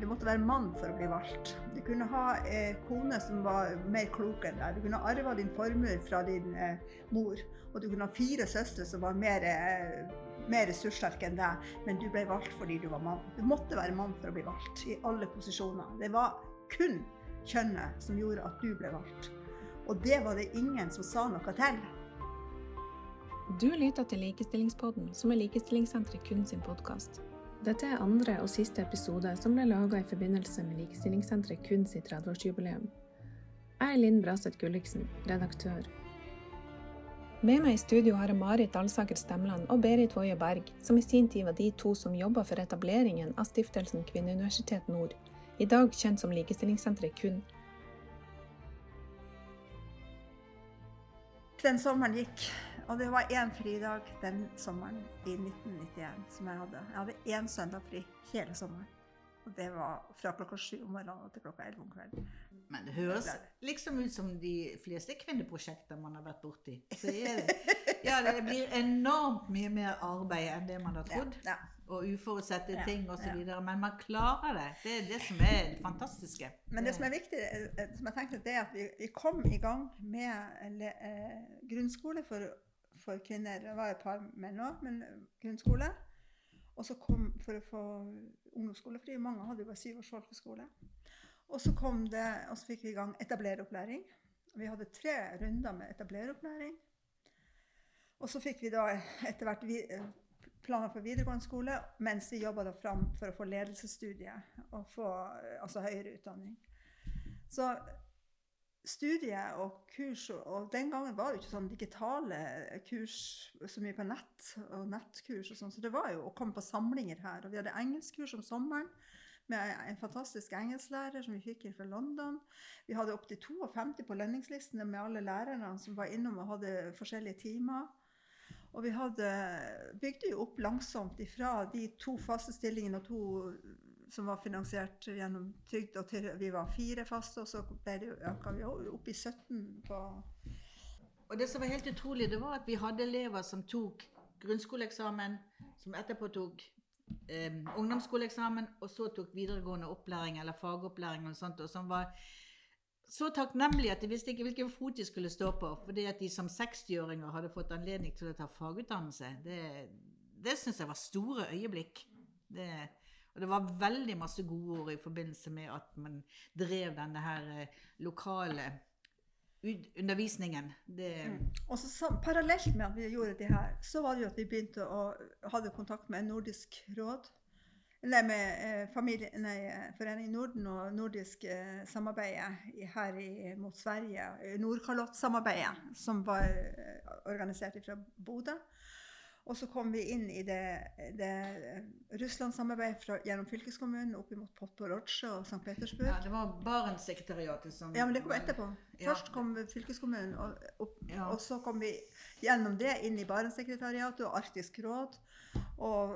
Du måtte være mann for å bli valgt. Du kunne ha eh, kone som var mer klok enn deg. Du kunne arva din formue fra din eh, mor. Og du kunne ha fire søstre som var mer, eh, mer ressurssterke enn deg. Men du ble valgt fordi du var mann. Du måtte være mann for å bli valgt i alle posisjoner. Det var kun kjønnet som gjorde at du ble valgt. Og det var det ingen som sa noe til. Du lytter til Likestillingspodden, som er Likestillingssenteret kun sin podkast. Dette er andre og siste episode som ble laga i forbindelse med Likestillingssenteret kun sitt 30-årsjubileum. Jeg er Linn Braseth Gulliksen, redaktør. Med meg i studio har jeg Marit Alsaker Stemland og Berit Woie Berg, som i sin tid var de to som jobba for etableringen av stiftelsen Kvinneuniversitet Nord, i dag kjent som Likestillingssenteret KUN. Den sommeren gikk, og det var én fridag den sommeren i 1991 som jeg hadde. Jeg hadde én søndag fri hele sommeren. Og det var fra klokka sju om morgenen til klokka elleve om kvelden. Men det høres liksom ut som de fleste kvinneprosjekter man har vært borti. Så det, ja, det blir enormt mye mer arbeid enn det man har trodd. Ja, ja. Og uforutsette Ja, ting osv. ja. Men man klarer det. Det er det som er det fantastiske. Men det som er viktig, eh, som jeg tenkte, det er at vi, vi kom i gang med eh, grunnskole for, for kvinner. Det var et par menn òg, men grunnskole. Og så kom for å få ungdomsskole, fordi mange hadde jo bare syv års folkeskole. Og så kom det, og så fikk vi i gang etablereropplæring. Vi hadde tre runder med etablereropplæring. Og så fikk vi da etter hvert eh, planer for videregående skole, mens vi jobba fram for å få ledelsesstudiet og få eh, altså høyere utdanning. Så studiet og kurs og, den gangen var det jo ikke sånn digitale kurs så mye på nett og nettkurs og sånn, så det var jo å komme på samlinger her. Og vi hadde engelskkurs om sommeren med en fantastisk engelsklærer som vi fikk fra London. Vi hadde opptil 52 på lønningslistene med alle lærerne som var innom og hadde forskjellige timer. Og vi hadde, bygde jo opp langsomt ifra de to faste stillingene og to som var finansiert gjennom trygd, og til vi var fire faste, og så ble vi opp i 17 på Og det som var helt utrolig, det var at vi hadde elever som tok grunnskoleeksamen, som etterpå tok eh, ungdomsskoleeksamen, og så tok videregående opplæring eller fagopplæring og sånt, og som var så takknemlige at de visste ikke hvilken fot de skulle stå på, fordi at de som 60-åringer hadde fått anledning til å ta fagutdannelse. Det, det syns jeg var store øyeblikk. Det, og det var veldig masse gode ord i forbindelse med at man drev denne her eh, lokale undervisningen. Det, Og så så, parallelt med at vi gjorde det her, så var det jo at vi begynte å hadde kontakt med Nordisk råd. Nei, med eh, familie, nei, eh, Foreningen Norden og nordisk eh, samarbeid her i, mot Sverige. eh, Nordkalottsamarbeidet, som var eh, organisert fra Bodø. Og så kom vi inn i det, det Russland-samarbeidet gjennom fylkeskommunen opp mot Podporotsje og St. Petersburg. ja, det var Barentssekretariatet som Ja, men det kom etterpå. Ja. Først kom fylkeskommunen, og, opp, Ja. og så kom vi gjennom det inn i Barentssekretariatet og Arktisk råd. Og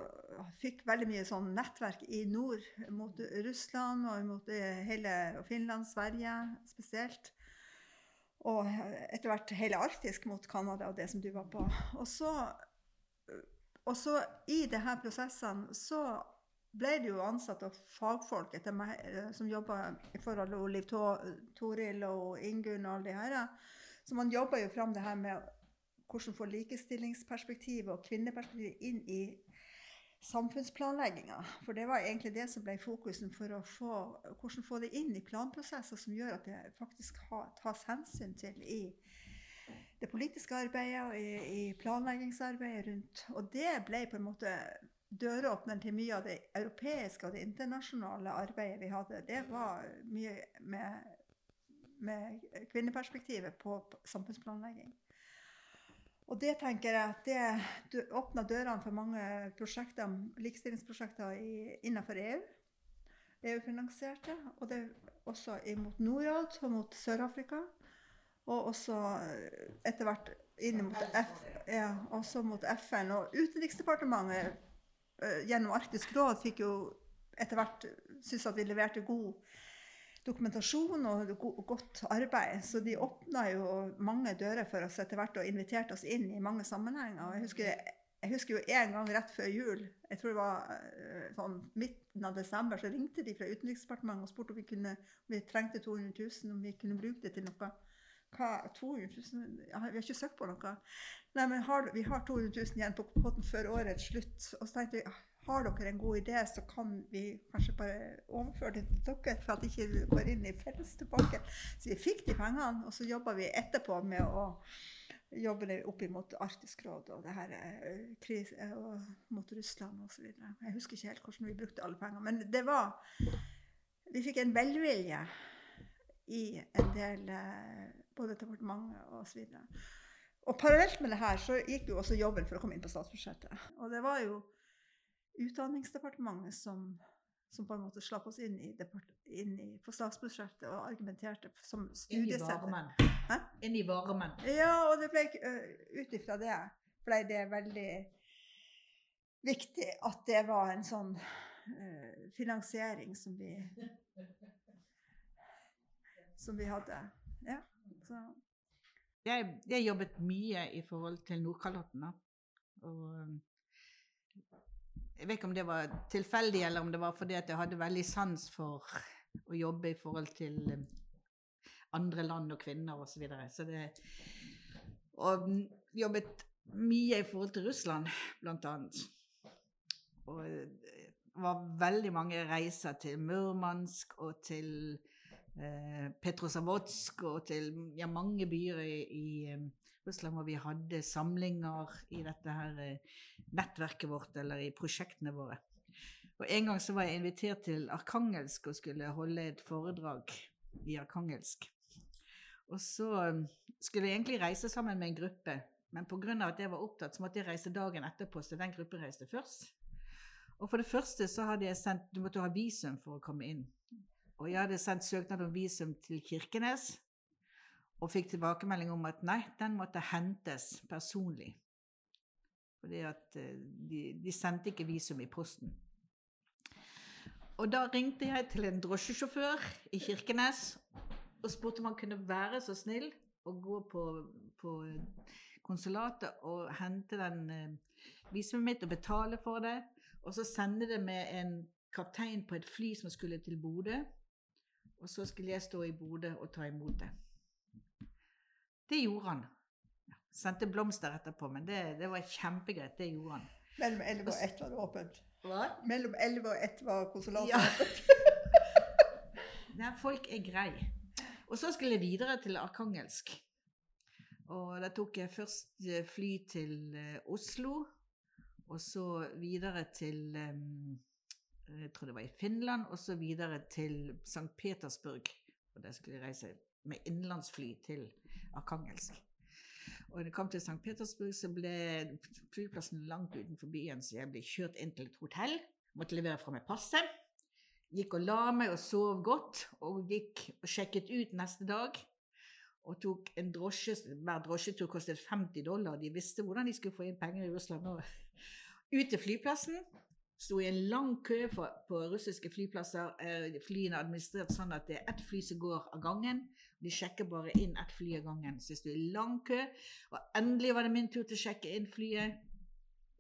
fikk veldig mye sånn nettverk i nord mot Russland og mot eh, hele Finland, Sverige spesielt. Og etter hvert hele Arktisk mot Canada og det som du var på. Og så, og så i disse prosessene så ble det jo ansatt av fagfolk etter meg, eh, som jobba i forhold til Liv Toril og Ingunn og alle de her. Så man jobba jo fram det her med hvordan få likestillingsperspektivet og kvinneperspektivet inn i samfunnsplanlegginga. For det var egentlig det som ble fokusen for å få, hvordan få det inn i planprosesser som gjør at det faktisk tas hensyn til i det politiske arbeidet og i, i planleggingsarbeidet rundt. Og det ble på en måte døråpneren til mye av det europeiske og det internasjonale arbeidet vi hadde. Det var mye med, med kvinneperspektivet på samfunnsplanlegging. Og det tenker jeg at det åpna dørene for mange prosjekter, likestillingsprosjekter i, innenfor EU. EU-finansierte. Og det også mot Norad og mot Sør-Afrika. Og også eh, etter hvert inn mot, F, ja, også mot FN. Og Utenriksdepartementet eh, gjennom Arktisk råd fikk jo etter hvert synes at vi leverte god dokumentasjon og godt arbeid. Så de åpna jo mange dører for oss etter hvert og inviterte oss inn i mange sammenhenger. Jeg husker Jeg husker jo en gang rett før jul, jeg tror det var eh, sånn midten av desember, så ringte de fra Utenriksdepartementet og spurte om vi, kunne, om vi trengte 200 000, om vi kunne bruke det til noe. Hva, 200 000? Ja, vi har ikke søkt på noe. Nei, men har, vi har 200 000 igjen på potten før årets slutt. Og så tenkte vi «Ah, har dere en god idé, så kan vi kanskje bare overføre det til dere, for at det ikke går inn i felles tilbake. Så vi fikk de pengene, og så jobba vi etterpå med å jobbe opp mot Arktisk råd og det her eh, kris, eh, og mot Russland osv. Jeg husker ikke helt hvordan vi brukte alle pengene, men det var Vi fikk en velvilje i en del både departementet og så videre. Og parallelt med det her så gikk jo også jobben for å komme inn på statsbudsjettet. Og det var jo Utdanningsdepartementet som, som på en måte slapp oss inn, i, depart- inn i, på statsbudsjettet og argumenterte som studiesetter. Inn i varmen. Ja, og det ble ut ifra det ble det veldig viktig at det var en sånn uh, finansiering som vi som vi hadde. Ja. Så, Jeg, jeg jobbet mye i forhold til Nordkalotten. da. Og um, jeg vet ikke om det var tilfeldig, eller om det var fordi jeg hadde veldig sans for å jobbe i forhold til um, andre land og kvinner osv. Så, videre. så det Og jobbet mye i forhold til Russland, blant annet. Og det var veldig mange reiser til Murmansk og til eh, Petrozavodsk og til ja, mange byer i, i eh, Russland hvor vi hadde samlinger i dette her eh, nettverket vårt eller i prosjektene våre. Og En gang så var jeg invitert til Arkangelsk og skulle holde et foredrag i Arkangelsk. Og så eh, skulle jeg egentlig reise sammen med en gruppe, men pga. at jeg var opptatt, så måtte jeg reise dagen etterpå, så den gruppen reiste først. Og for det første så hadde jeg sendt Du måtte ha visum for å komme inn. Og jeg hadde sendt søknad om visum til Kirkenes, og fikk tilbakemelding om at nei, den måtte hentes personlig. Fordi at eh, de, de sendte ikke visum i posten. Og da ringte jeg til en drosjesjåfør i Kirkenes og spurte om han kunne være så snill å gå på, på konsulatet og hente den eh, visumet mitt og betale for det, og så sende det med en kaptein på et fly som skulle til Bodø. Og så skulle jeg stå i Bodø og ta imot det. Det gjorde han. Ja, sendte blomster etterpå, men det, det var kjempegreit. Det gjorde han. mellom 11 og 1 var det åpent. Hva? Mellom 11 og 1 var konsulatet Ja. åpent. Nei, folk er grei. Og så skulle jeg videre til Arkangelsk. Og da tok jeg først eh, fly til eh, Oslo, og så videre til eh, Jeg tror det var i Finland, og så videre til St. Petersburg. Og der skulle jeg reise med innenlandsfly til Arkangelsk. Og da jeg kom til St. Petersburg, så ble flyplassen langt utenfor byen, så jeg ble kjørt inn til et hotell. Måtte levere fra meg passet. Gikk og la meg og sov godt, og gikk og sjekket ut neste dag. Og tok en drosje, Hver drosjetur kostet 50 dollar. De visste hvordan de skulle få inn penger i Russland Og Ut til flyplassen. Sto i en lang kø for, på russiske flyplasser. Eh, Flyene er administrert sånn at det er ett fly som går av gangen. De sjekker bare inn ett fly av gangen. Så jeg sto i lang kø, og endelig var det min tur til å sjekke inn flyet.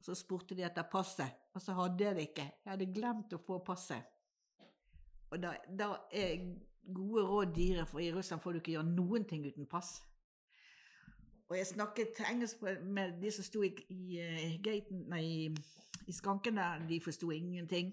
Så spurte de etter passet, og så hadde jeg det ikke. Jeg hadde glemt å få passet. Og da, da er gode råd dyre, for i Russland får du ikke gjøre noen ting uten pass. Og jeg snakket engelsk med de som sto i, i gaten, nei, i, i skranken der, de forsto ingenting.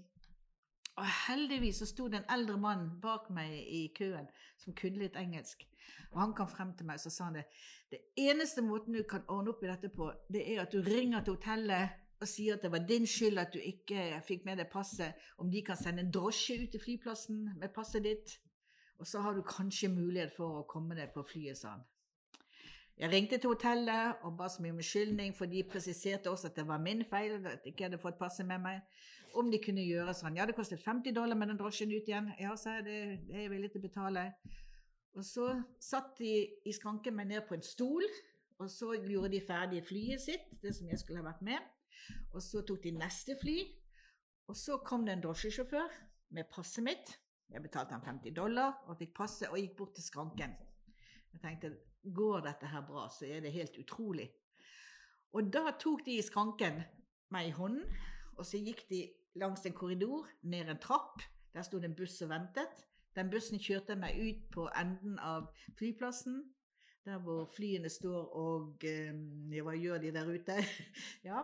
Og heldigvis så sto det en eldre mann bak meg i køen som kunne litt engelsk. Og han kom frem til meg og så sa han det. Det eneste måten du kan ordne opp i dette på, det er at du ringer til hotellet og sier at det var din skyld at du ikke fikk med deg passet. Om de kan sende en drosje ut til flyplassen med passet ditt. Og så har du kanskje mulighet for å komme deg på flyet, sa han. Jeg ringte til hotellet og ba så mye om unnskyldning, for de presiserte også at det var min feil, at jeg ikke hadde fått passet med meg. Om de kunne gjøre sånn. Ja, det kostet 50 dollar med den drosjen ut igjen. Ja, sa jeg, det, det er jeg villig til å betale. Og så satt de i skranken meg ned på en stol, og så gjorde de ferdig flyet sitt, det som jeg skulle ha vært med. Og så tok de neste fly, og så kom det en drosjesjåfør med passet mitt. Jeg betalte han 50 dollar og fikk passet og gikk bort til skranken. Jeg tenkte, går dette her bra, så er det helt utrolig. Og da tok de i skranken meg i hånden, og så gikk de langs en korridor, ned en trapp. Der sto det en buss og ventet. Den bussen kjørte meg ut på enden av flyplassen, der hvor flyene står og eh, Ja, hva gjør de der ute? ja.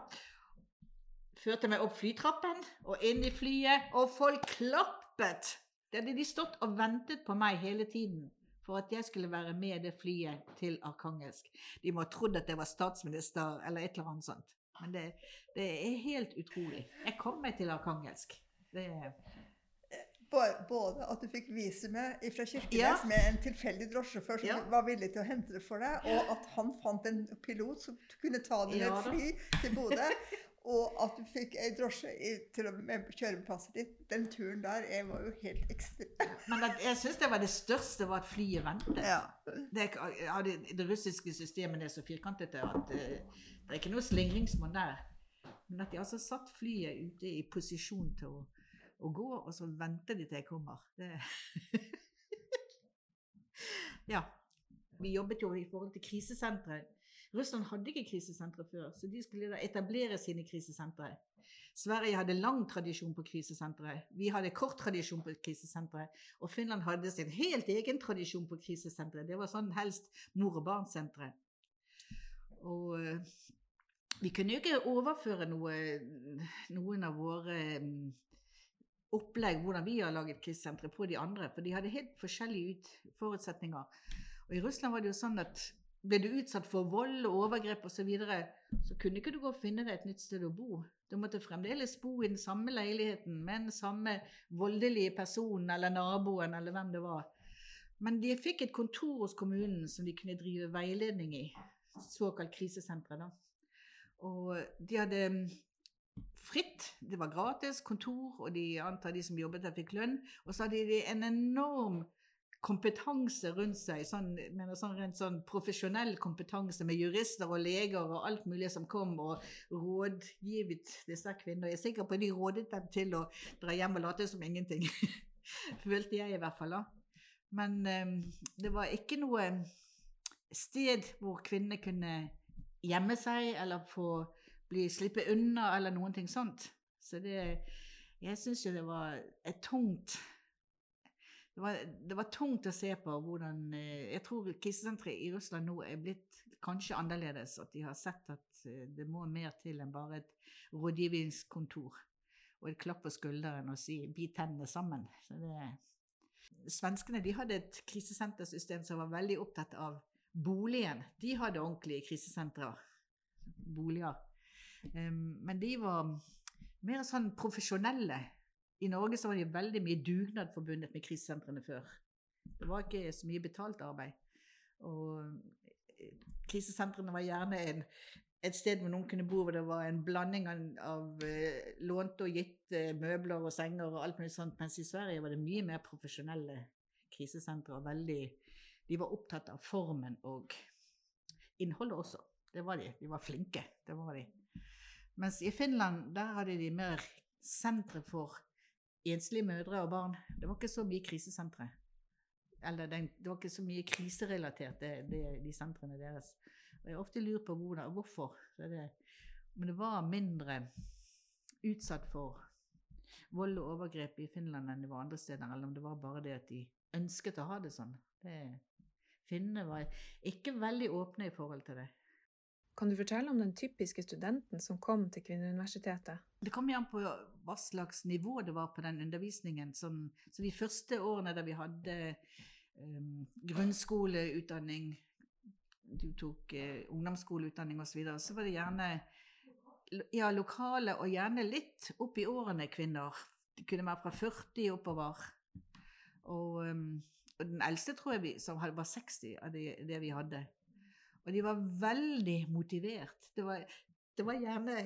Førte meg opp flytrappen og inn i flyet, og folk klappet! Det hadde de stått og ventet på meg hele tiden for at jeg skulle være med det flyet til Arkangelsk. De må ha trodd at jeg var statsminister eller et eller annet sånt. Men det, det er helt utrolig. Jeg kom meg til Arkangelsk. Det Både at du fikk visumet fra Kirkenes Ja. med en tilfeldig drosjesjåfør som Ja. var villig til å hente det for deg, og at han fant en pilot som kunne ta deg med Ja fly til Bodø, og at du fikk ei drosje til å kjøre med passet ditt. Den turen der jeg var jo helt ekstrem. Men jeg syns det var det største var at flyet ventet. Ja. Det, ja, det, det russiske systemet er så firkantete at eh, det er ikke noe slingringsmonn der. Men at de altså satt flyet ute i posisjon til å, å gå, og så venter de til jeg kommer. Det Ja. Vi jobbet jo i forhold til krisesentre. Russland hadde ikke krisesentre før, så de skulle da etablere sine krisesentre. Sverige hadde lang tradisjon på krisesentre. Vi hadde kort tradisjon på krisesentre. Og Finland hadde sin helt egen tradisjon på krisesentre. Det var sånn helst mor- og barnsentre. Og eh, vi kunne jo ikke overføre noe, noen av våre mm, opplegg, hvordan vi har laget krisesentre, på de andre, for de hadde helt forskjellige forutsetninger. Og i Russland var det jo sånn at ble du utsatt for vold og overgrep osv., så, videre, så kunne ikke du gå og finne deg et nytt sted å bo. Du måtte fremdeles bo i den samme leiligheten med den samme voldelige personen eller naboen eller hvem det var. Men de fikk et kontor hos kommunen som de kunne drive veiledning i. Såkalt krisesentre, da. Og de hadde mm, fritt, det var gratis kontor, og de antar de som jobbet der, fikk lønn. Og så hadde de en enorm kompetanse rundt seg, sånn, sånn, rent sånn profesjonell kompetanse med jurister og leger og alt mulig som kom og rådgivet disse kvinnene. Jeg er sikker på at de rådet dem til å dra hjem og late som ingenting. Følte jeg i hvert fall da. Men um, det var ikke noe sted hvor kvinnene kunne gjemme seg eller få bli slippe unna eller noen ting sånt. Så det Jeg syns jo det var et tungt det var, det var tungt å se på hvordan eh, Jeg tror krisesenteret i Russland nå er blitt kanskje annerledes. At de har sett at eh, det må mer til enn bare et rådgivningskontor og et klapp på skulderen og si 'bit tennene sammen'. Det, Svenskene de hadde et krisesentersystem som var veldig opptatt av boligen. De hadde ordentlige krisesentre, boliger. Men de var mer sånn profesjonelle. I Norge så var det veldig mye dugnad forbundet med krisesentrene før. Det var ikke så mye betalt arbeid. Og eh, krisesentrene var gjerne en, et sted hvor noen kunne bo hvor det var en blanding av, eh, lånte og gitte møbler og senger og alt mulig sånt, mens i Sverige var det mye mer profesjonelle krisesentre. og veldig, De var opptatt av formen og innholdet også. Det var de. De var flinke. Det var de. Mens i Finland, der hadde de mer sentre for enslige mødre og barn. Det var ikke så mye krisesentre. Eller den, det var ikke så mye kriserelatert, det, det, de sentrene deres. Og jeg har ofte lurt på hvordan, hvorfor. Det, men det var mindre utsatt for vold og overgrep i Finland enn det var andre steder. Eller om det var bare det at de ønsket å ha det sånn. Finnene var ikke veldig åpne i forhold til det. Kan du fortelle om den typiske studenten som kom til Kvinneuniversitetet? Det kom an på hva slags nivå det var på den undervisningen. Som, så de første årene da vi hadde um, grunnskoleutdanning, du tok uh, ungdomsskoleutdanning osv., så, videre, så var det gjerne ja, lokale og gjerne litt opp i årene kvinner. Det kunne være fra 40 oppover. Og, um, og den eldste tror jeg vi, som var 60 av det, det vi hadde. Og de var veldig motivert. Det var, det var gjerne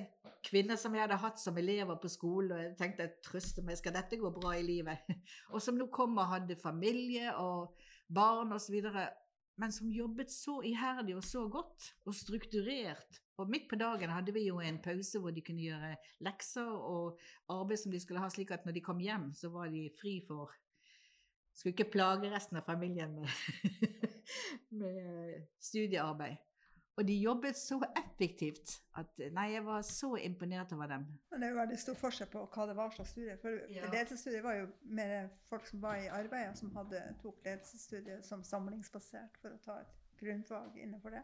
kvinner som jeg hadde hatt som elever på skolen, og jeg tenkte jeg trøste meg, skal dette gå bra i livet? Og som nå kom og hadde familie og barn osv., men som jobbet så iherdig og så godt og strukturert. Og midt på dagen hadde vi jo en pause hvor de kunne gjøre lekser og arbeid som de skulle ha, slik at når de kom hjem, så var de fri for Skulle ikke plage resten av familien med, med studiearbeid. Og de jobbet så effektivt at nei, jeg var så imponert over dem. Men det er jo veldig stor forskjell på hva det var slags studie. For Ja. ledelsesstudiet var jo mer folk som var i arbeid, og som hadde, tok ledelsesstudiet som samlingsbasert for å ta et grunnfag innenfor det.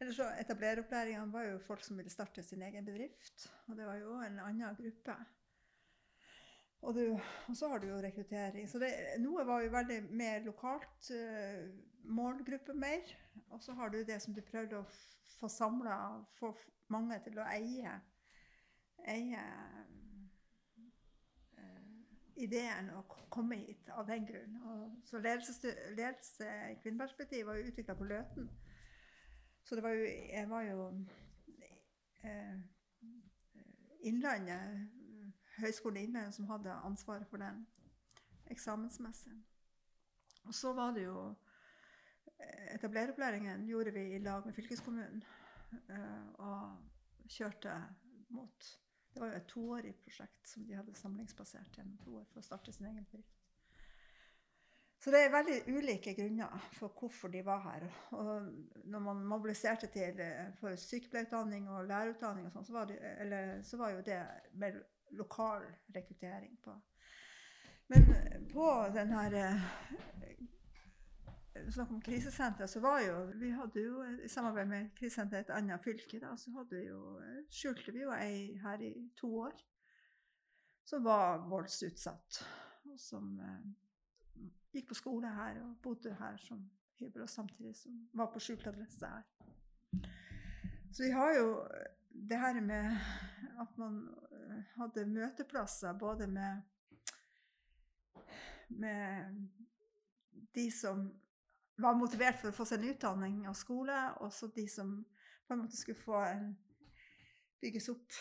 Eller så Etablereropplæringene var jo folk som ville starte sin egen bedrift. Og det var jo en annen gruppe. Og, du, og så har du jo rekruttering. Så det, noe var jo veldig mer lokalt. Uh, målgruppe mer. Og så har du det som du prøvde å få samla, få mange til å eie. Eie uh, ideen å komme hit av den grunn. Og, så ledelse, ledelse i kvinneperspektiv var jo utvikla på Løten. Så det var jo Jeg var jo uh, Innlandet, Høgskolen Innlandet, som hadde ansvaret for den eksamensmessig. Og så var det jo eh, Etablereropplæringen gjorde vi i lag med fylkeskommunen. eh, Og kjørte mot Det var jo et toårig prosjekt som de hadde samlingsbasert gjennom to år for å starte sin egen bedrift. Så det er veldig ulike grunner for hvorfor de var her. Og når man mobiliserte til eh, for sykepleierutdanning og lærerutdanning, og sånt, så, var det, eller, så var jo det lokal rekruttering på. Men på den her eh, Snakk om krisesenteret, så var jo Vi hadde jo i samarbeid med krisesenteret i et annet fylke, da, så hadde vi jo, eh, skjulte vi jo ei her i to år som var voldsutsatt. Og som eh, gikk på skole her og bodde her som hybel, samtidig som var på skjult adresse her. Så vi har jo det her med at man eh, hadde møteplasser både med med de som var motivert for å få seg en utdanning og skole, og så de som på en måte skulle få en bygges opp.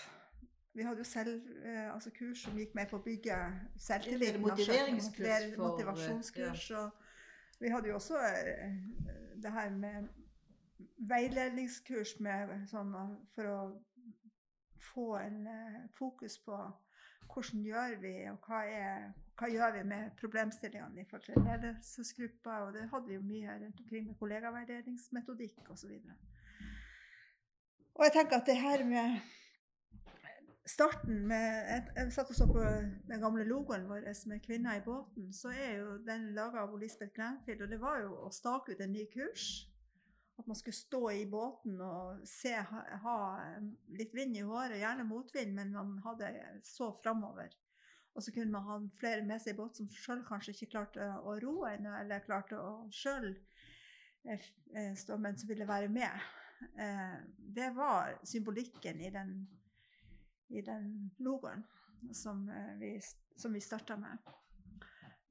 Vi hadde jo selv eh, altså kurs som gikk med på å bygge selvtilliten. Eller motiveringskurs motiver- Motivasjonskurs. Og vi hadde jo også eh, det her med veiledningskurs med sånn, eh, for å få en eh, fokus på hvordan gjør vi, og hva, er, hva gjør vi med problemstillingene i forhold til ledelsesgrupper. Og det hadde vi jo mye rundt omkring med kollegaveiledningsmetodikk osv. Og jeg tenker at det her med starten med Jeg, jeg satt og så på den gamle logoen vår med 'Kvinner i båten'. Så er jo den laga av Lisbeth Glenfield, og det var jo å stake ut en ny kurs. At man skulle stå i båten og se, ha, ha litt vind i håret, gjerne motvind, men man hadde så framover. Og så kunne man ha flere med seg i båt som sjøl kanskje ikke klarte å ro ennå, eller klarte å sjøl stå, men som ville være med. Eh, det var symbolikken i den, i den logoen som eh, vi, som vi starta med.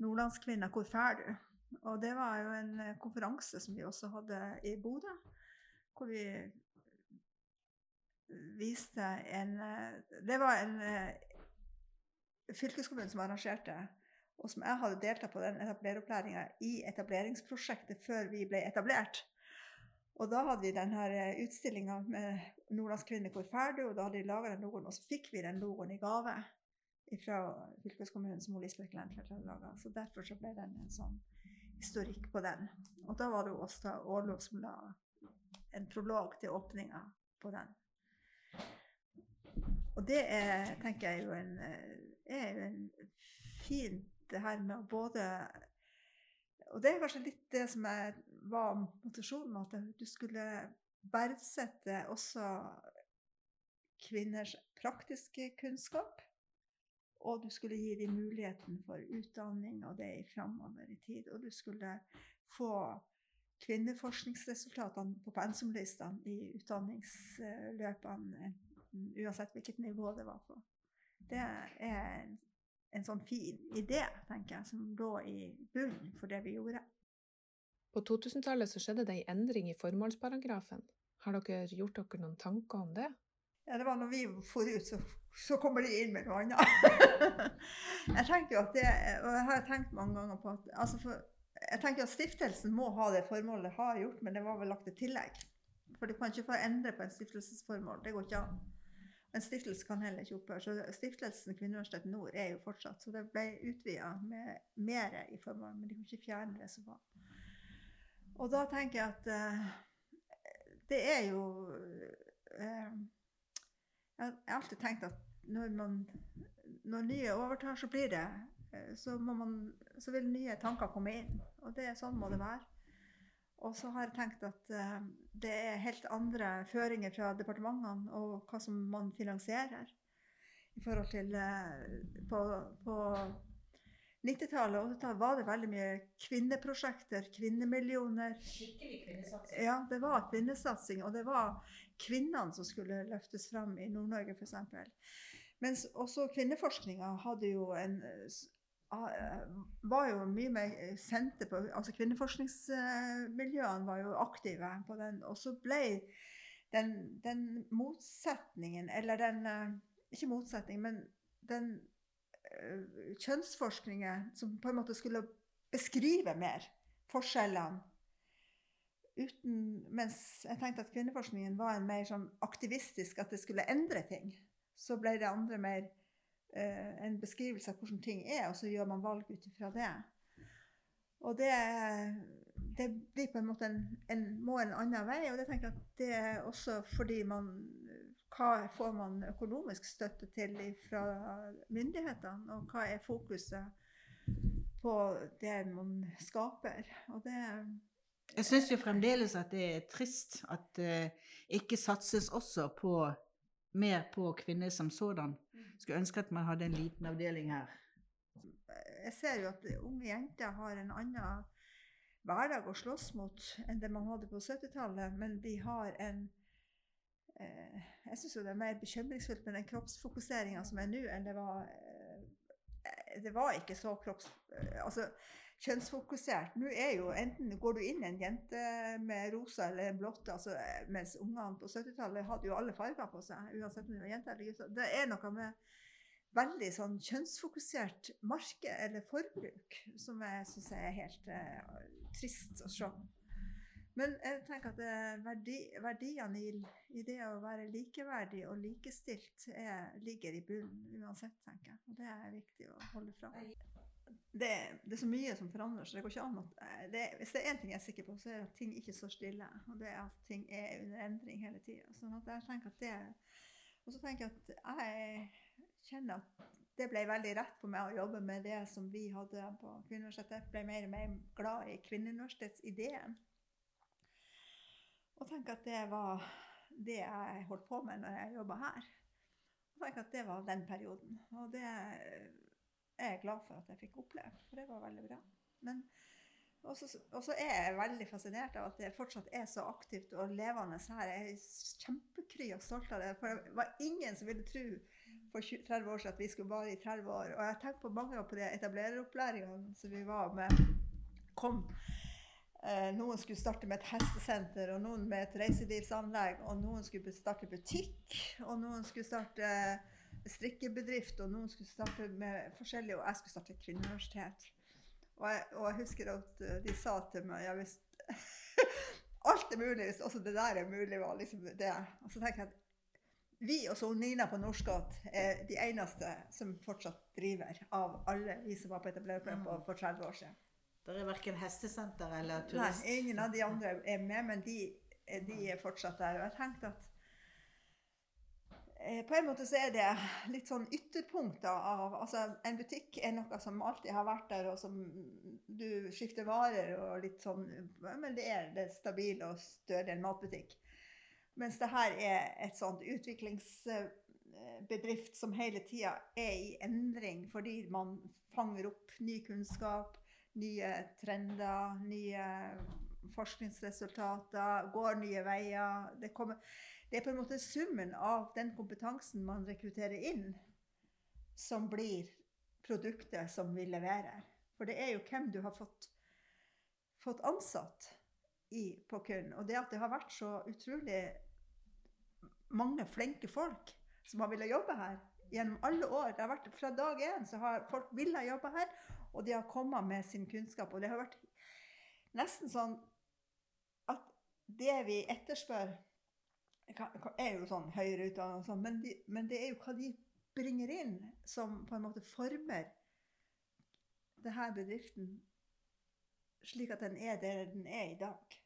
Nordlandskvinner, hvor fær du? Og det var jo en eh, konferanse som vi også hadde i Bodø, hvor vi viste en eh, Det var en eh, fylkeskommune som arrangerte, og som jeg hadde deltatt på den etablereropplæringa i etableringsprosjektet før vi ble etablert. Og da hadde vi denne utstillinga med Nordlandskvinner hvor ferdig, og da hadde de laga den logoen, og så fikk vi den logoen i gave fra fylkeskommunen som Lisbeth Glenfeldt hadde laga. Så derfor så ble den en sånn historikk på den. Og da var det Åsta Aarlo som la en prolog til åpninga på den. Og det er, tenker jeg, jo en, er jo en fint det her med å både Og det er kanskje litt det som er, var motivasjonen, at du skulle verdsette også kvinners praktiske kunnskap. Og du skulle gi dem muligheten for utdanning og det i framover i tid. Og du skulle få kvinneforskningsresultatene på pensumlistene i utdanningsløpene, uansett hvilket nivå det var på. Det er en, en sånn fin idé, tenker jeg, som lå i bunnen for det vi gjorde. På 2000-tallet så skjedde det en endring i formålsparagrafen. Har dere gjort dere noen tanker om det? Ja, det var når vi for ut, så, så kommer de inn med noe annet. jeg tenker jo at det, og jeg har tenkt mange ganger på at altså for, jeg tenker at stiftelsen må ha det formålet det har gjort, men det var vel lagt et tillegg. For du kan ikke få endre på en stiftelsesformål. Det går ikke an. En stiftelse kan heller ikke opphøre. Så stiftelsen Kvinneuniversitetet Nord er jo fortsatt. Så det ble utvida med mer i formål, men de kan ikke fjerne det som var. Og da tenker jeg at uh, det er jo eh, Jeg har alltid tenkt at når, man, når nye overtar, så blir det eh, så, man, så vil nye tanker komme inn. Og det, sånn må det være. Og så har jeg tenkt at uh, det er helt andre føringer fra departementene og hva som man finansierer. I forhold til uh, På, på 90-tallet og 80-tallet var det veldig mye kvinneprosjekter, kvinnemillioner. Skikkelig kvinnesatsing. Ja, det var kvinnesatsing, og det var kvinnene som skulle løftes fram i Nord-Norge f.eks. Mens også kvinneforskninga hadde jo en eh, var jo mye mer sendte på altså Kvinneforskningsmiljøene var jo aktive på den. Og så ble den, den motsetningen, eller den eh, Ikke motsetning, men den uh, kjønnsforskningen som på en måte skulle beskrive mer forskjellene uten, Mens jeg tenkte at kvinneforskningen var en mer sånn aktivistisk, at det skulle endre ting. Så ble det andre mer eh, en beskrivelse av hvordan ting er, og så gjør man valg ut ifra det. Og det, det, blir på en måte en, en, må en annen vei. Og det tenker jeg at det er også fordi man Hva får man økonomisk støtte til fra myndighetene, og hva er fokuset på det man skaper? Og det jeg syns jo fremdeles at det er trist at det uh, ikke satses også på mer på kvinner som sådan. Skulle ønske at man hadde en liten avdeling her. Jeg ser jo at unge jenter har en annen hverdag å slåss mot enn det man hadde på 70-tallet, men de har en eh, Jeg syns det er mer bekymringsfullt med den kroppsfokuseringa som er nå, enn det var eh, Det var ikke så kropps... Eh, altså, kjønnsfokusert. Nå er jo enten går du inn en jente med rosa eller blått, altså, mens ungene på 70-tallet hadde jo alle farger på seg, uansett om de var jenter eller gutter. Det er noe med veldig sånn kjønnsfokusert marked eller forbruk som jeg syns er helt uh, trist å se. Men jeg tenker at verdi, verdiene i, i, det å være likeverdig og likestilt er, ligger i bunnen uansett, tenker jeg. Og det er viktig å holde fram det, det, er så mye som forandrer seg. Det går ikke an at eh, det, Hvis det er én ting jeg er sikker på, så er det at ting ikke står stille. Og det er at ting er under endring hele tida. Sånn at jeg tenker at det Og så tenker jeg at jeg kjenner at det ble veldig rett for meg å jobbe med det som vi hadde på Kvinneuniversitetet. Jeg ble mer og mer glad i Kvinneuniversitetsideen. Og tenker at det var det jeg holdt på med når jeg jobba her. Og tenke at det var den perioden. Og det er jeg glad for at jeg fikk oppleve, for det var veldig bra. Men og så er jeg veldig fascinert av at det fortsatt er så aktivt og levende her. Jeg er kjempekry og stolt av det. For det var ingen som ville tro for 20, 30 år siden at vi skulle vare i 30 år. Og jeg tenkt på mange på de etablereropplæringene som vi var med. kom. Eh, noen skulle starte med et hestesenter, og noen med et reiselivsanlegg, og noen skulle starte butikk, og noen skulle starte strikkebedrift, og noen skulle starte med forskjellige, og jeg skulle starte et kvinneuniversitet. Og jeg, og jeg husker at eh, de sa til meg ja, hvis Alt er mulig hvis også det der er mulig. var liksom det. Og så tenker jeg at vi og så Nina på Norskott er de eneste som fortsatt driver av alle vi som var på etablererprøven mm. for 30 år siden. Det er verken hestesenter eller turist? Nei, ingen av de andre er med, men de, de er fortsatt der. Og jeg tenkte at Eh, på en måte så er det litt sånn ytterpunkter av altså En butikk er noe som alltid har vært der, og som du skifter varer og litt sånn Men det er det stabile og større enn matbutikk. Mens det her er et sånt utviklingsbedrift som hele tida er i endring fordi man fanger opp ny kunnskap, nye trender, nye forskningsresultater, går nye veier. Det kommer det er på en måte summen av den kompetansen man rekrutterer inn, som blir produktet som vi leverer. For det er jo hvem du har fått, fått ansatt i, på Kun. Og det at det har vært så utrolig mange flinke folk som har villet jobbe her gjennom alle år. Det har vært, fra dag én så har folk villet jobbe her, og de har kommet med sin kunnskap. Og det har vært nesten sånn at det vi etterspør er jo sånn høyere utdannet, sånn, men, de, men, det er jo hva de bringer inn, som på en måte former denne bedriften slik at den er der den er i dag.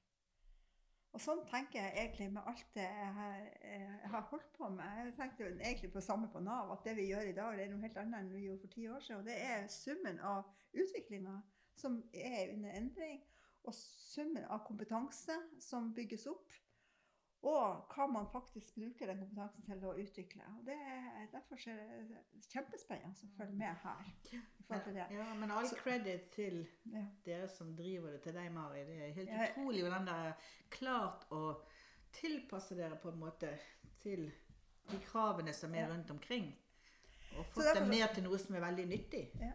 Og sånn tenker jeg egentlig med alt det jeg, har- holdt på med. Jeg tenkte jo egentlig på samme på Nav, at det vi gjør i dag, det er noe helt annet enn vi gjorde for ti år siden. Og det er summen av utviklinga som er under endring, og summen av kompetanse som bygges opp, og hva man faktisk bruker den kompetansen til å utvikle. Og det er, derfor er det kjempespennende å følge med her. i forhold til det. Ja, men all Så- credit til Ja. dere som driver det, til deg, Mari. Det er helt utrolig hvordan dere har klart å tilpasse dere på en måte til de kravene som er rundt omkring. Og fått derfor, dem ned til noe som er veldig nyttig. Ja.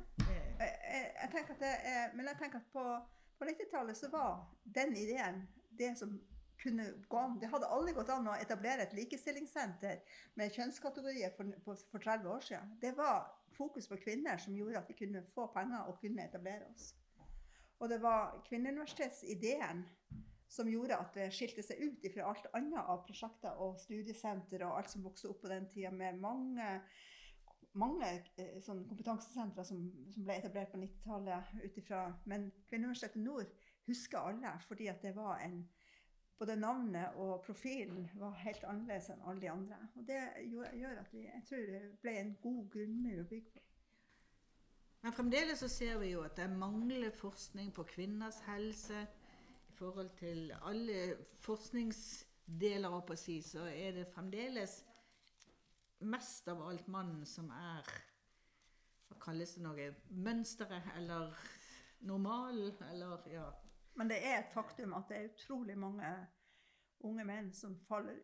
Jeg, jeg, jeg tenker at det er, men jeg tenker at på, på 90-tallet så var den ideen det som kunne gå an. Det hadde aldri gått an å etablere et likestillingssenter med kjønnskategorier for, for 30 år siden. Det var fokus på kvinner som gjorde at vi kunne få penger og kunne etablere oss. Og det var Kvinneuniversitetsideen som gjorde at det skilte seg ut fra alt annet av prosjekter og studiesenter og alt som vokste opp på den tida, med mange mange sånn kompetansesentre som, som ble etablert på 90-tallet ut Men Kvinneuniversitetet Nord husker alle, fordi at det var en Både navnet og profilen var helt annerledes enn alle de andre. Og det gjør, at vi Jeg tror det ble en god grunnmur å bygge på. Men fremdeles så ser vi jo at det mangler forskning på kvinners helse. I forhold til alle forskningsdeler, opp å si, så er det fremdeles mest av alt mannen som er Hva kalles det noe? Mønsteret, eller normal, eller ja. Men det er et faktum at det er utrolig mange unge menn som faller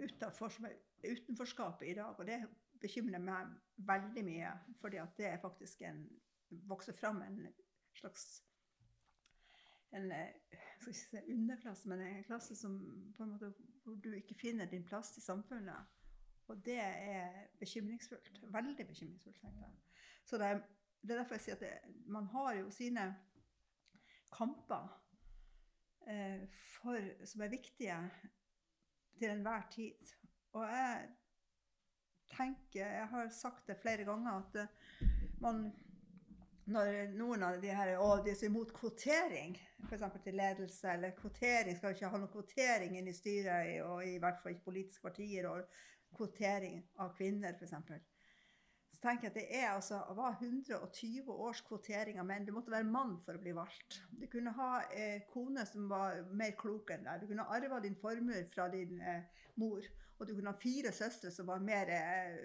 utenfor, som er utenforskapet i dag. Og det bekymrer meg veldig mye, fordi det er faktisk en vokser fram en slags en eh, skal ikke si underklasse, men en klasse som på en måte, hvor du ikke finner din plass i samfunnet. Og det er bekymringsfullt. Veldig bekymringsfullt, tenker jeg. Så det er, det er derfor jeg sier at det, man har jo sine kamper eh, for, som er viktige til enhver tid. Og jeg tenker, jeg har sagt det flere ganger, at eh, man når noen av de her å, de er så imot kvotering, f.eks. til ledelse, eller kvotering skal jo ikke ha noe kvotering inn i styret, og i hvert fall ikke politiske partier, og kvotering av kvinner, f.eks. Tenker jeg at det er altså, var 120 års kvotering av menn. Du måtte være mann for å bli valgt. Du kunne ha eh, kone som var mer klok enn deg. Du kunne arva din formue fra din eh, mor. Og du kunne ha fire søstre som var mer, eh,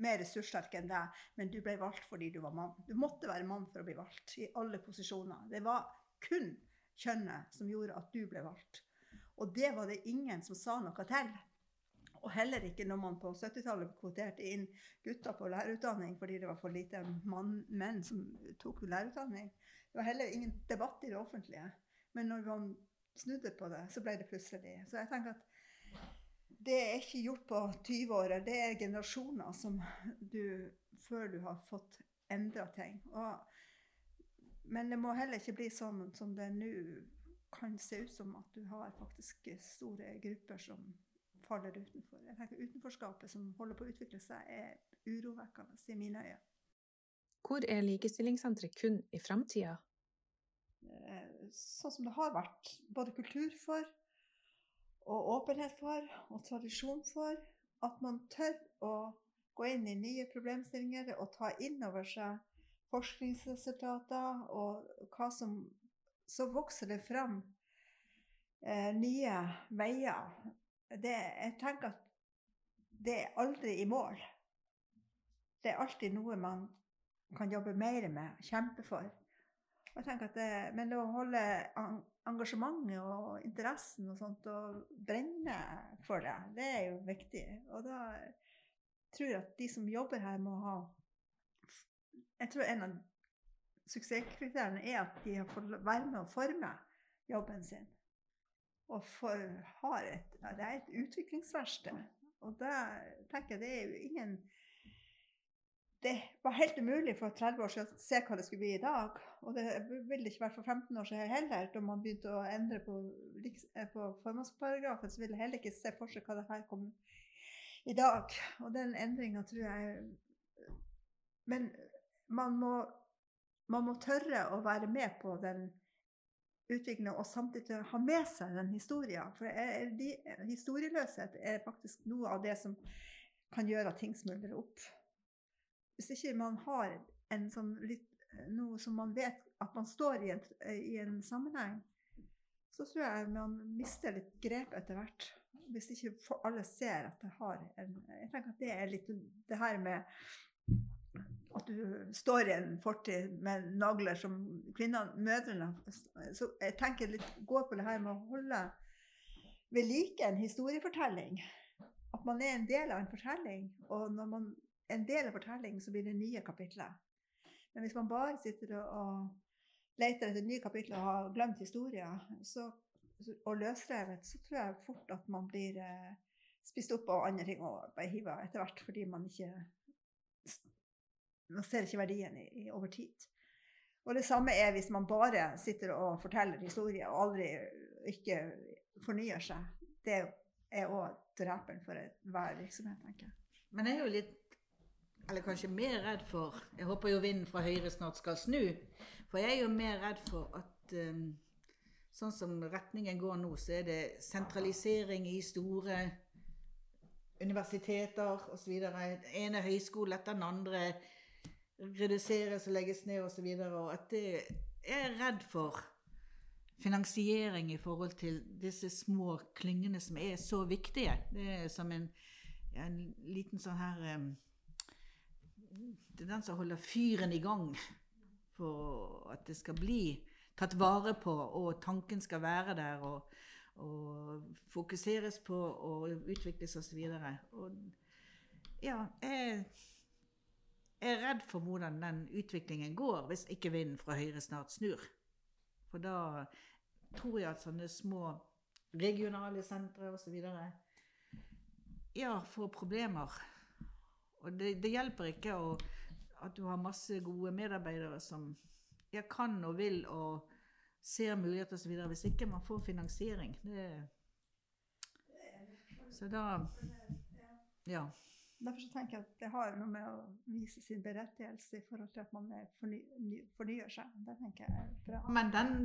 mer ressurssterke enn deg, men du ble valgt fordi du var mann. Du måtte være mann for å bli valgt i alle posisjoner. Det var kun kjønnet som gjorde at du ble valgt. Og det var det ingen som sa noe til. Og heller ikke når man på 70-tallet kvoterte inn gutter på lærerutdanning fordi det var for lite mann, menn som tok lærerutdanning. Det var heller ingen debatt i det offentlige. Men når man snudde på det, så ble det plutselig. Så jeg tenker at det er ikke gjort på 20 år. Det er generasjoner som du Før du har fått endra ting. Og, men det må heller ikke bli sånn som det nå kan se ut som at du har faktisk store grupper som faller utenfor. Jeg tenker Utenforskapet som holder på å utvikle seg, er urovekkende i mine øyne. Hvor er Likestillingssenteret kun i framtida? Eh, Sånn som det har vært. Både kultur for, og åpenhet for, og tradisjon for. At man tør å gå inn i nye problemstillinger og ta inn over seg forskningsresultater og hva som Så vokser det fram eh, nye veier. Det, jeg tenker at det er aldri i mål. Det er alltid noe man kan jobbe mer med, kjempe for. Og tenker at det, men å holde engasjementet og interessen og sånt, og brenne for det, det er jo viktig. Og da tror jeg at de som jobber her, må ha Jeg tror en av suksesskriteriene er at de har fått være med å forme jobben sin. Og for, har et, det er et utviklingsverksted. Og da tenker jeg det er jo ingen det var helt umulig for 30 år siden å se hva det skulle bli i dag. Og det ville ikke vært for 15 år siden heller. Da man begynte å endre på, eh, på formålsparagrafen, så ville jeg heller ikke se for seg hva det her kom i dag. Og den endringa tror jeg Men man må, man må tørre å være med på den utvikling og samtidig ha med seg den historien. For er, de, historieløshet er faktisk noe av det som kan gjøre at ting smuldrer opp. Hvis ikke man har sånn litt, noe som man vet at man står i en, i en sammenheng, så tror jeg man mister litt grep etter hvert. Hvis ikke alle ser at det har en Jeg tenker at det er litt det her med at du står i en fortid med nagler som kvinnene, mødrene Så jeg tenker litt, går på det her med å holde ved like en historiefortelling. At man er en del av en fortelling, og når man er en del av fortellingen, så blir det nye kapitler. Men hvis man bare sitter og leter etter nye kapitler og har glemt historien, så, og løsrevet, så tror jeg fort at man blir eh, spist opp av andre ting og bare hiver etter hvert fordi man ikke man ser ikke verdien i, i, over tid. Og det samme er hvis man bare sitter og forteller historier og aldri ikke fornyer seg. Det er òg dreperen for enhver virksomhet, tenker jeg. Men jeg er jo litt eller kanskje mer redd for Jeg håper jo vinden fra høyre snart skal snu. For jeg er jo mer redd for at um, sånn som retningen går nå, så er det sentralisering i store universiteter osv. Den ene høyskole etter den andre reduseres og legges ned osv. Og, så og at det er redd for finansiering i forhold til disse små klyngene som er så viktige. Det er som en, en liten sånn her um, Det er den som holder fyren i gang for at det skal bli tatt vare på, og tanken skal være der. og, og fokuseres på og utvikles osv. Ja, jeg jeg er redd for hvordan den utviklingen går hvis ikke vinden fra høyre snart snur. For da tror jeg at sånne små regionale sentre osv. ja, får problemer. Og det, det hjelper ikke å, at du har masse gode medarbeidere som ja, kan og vil og ser muligheter osv. hvis ikke man får finansiering. Det, så da Ja. Derfor så tenker jeg at det har noe med å vise sin berettigelse i forhold til at man forny, fornyer seg. Det tenker jeg er bra. Men den,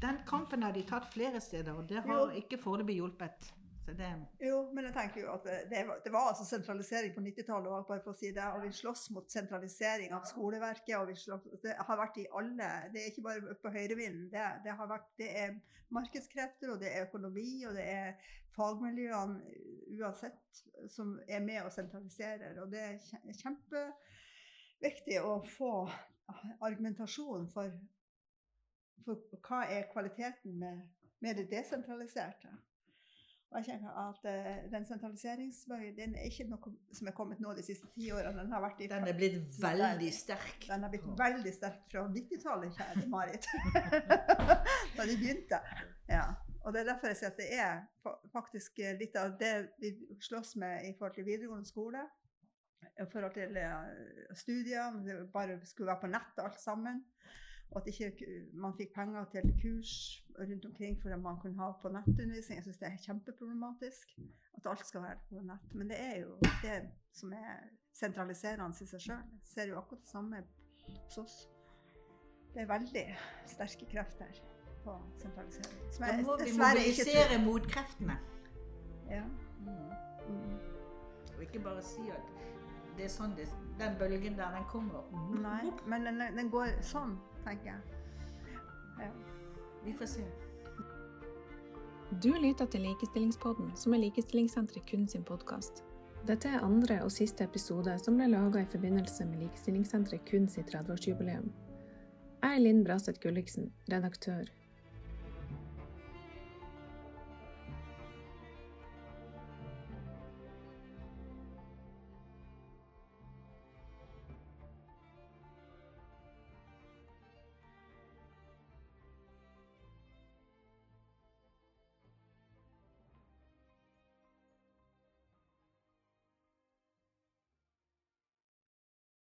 den kampen har de tatt flere steder, og det har jo. ikke foreløpig hjulpet. Det... Jo, men jeg tenker jo at det, det var altså sentralisering på 90-tallet bare for å si det. Og vi slåss mot sentralisering av skoleverket. og slåss, Det har vært i alle Det er ikke bare på høyrevinden. Det, det, har vært, det er markedskrefter, og det er økonomi, og det er fagmiljøene uansett som er med og sentraliserer. Og det er kjempeviktig å få argumentasjon for, for hva er kvaliteten med, med det desentraliserte. Og jeg kjenner at uh, Den sentraliseringsbølgen den er ikke noe som er kommet nå de siste ti årene. Den har vært i Den er blitt veldig sterk. Den har blitt veldig sterk fra 90-tallet, kjære Marit. da de begynte. Ja. Og det er derfor jeg sier at det er faktisk litt av det vi slåss med i forhold til videregående skole. I forhold til studier, studiene. Det bare skulle være på nett alt sammen. Og at ikke man fikk penger til kurs rundt omkring for at man kunne ha på nettundervisning. Jeg syns det er kjempeproblematisk at alt skal være på nett. Men det er jo det som er sentraliserende i seg sjøl. Ser jo akkurat det samme hos oss. Det er veldig sterke krefter på sentralisering. Som da må vi mobilisere motkreftene. Ja. Mm. Mm. Og ikke bare si at det er sånn det, den bølgen der, den kommer. Nei, men den, den går sånn tenker jeg. Ja. Vi får se. Du lytter til Likestillingspodden, som er Likestillingssenteret kun sin podkast. Dette er andre og siste episode som ble laga i forbindelse med Likestillingssenteret kun sitt 30-årsjubileum. Jeg er Linn Braseth Gulliksen, redaktør.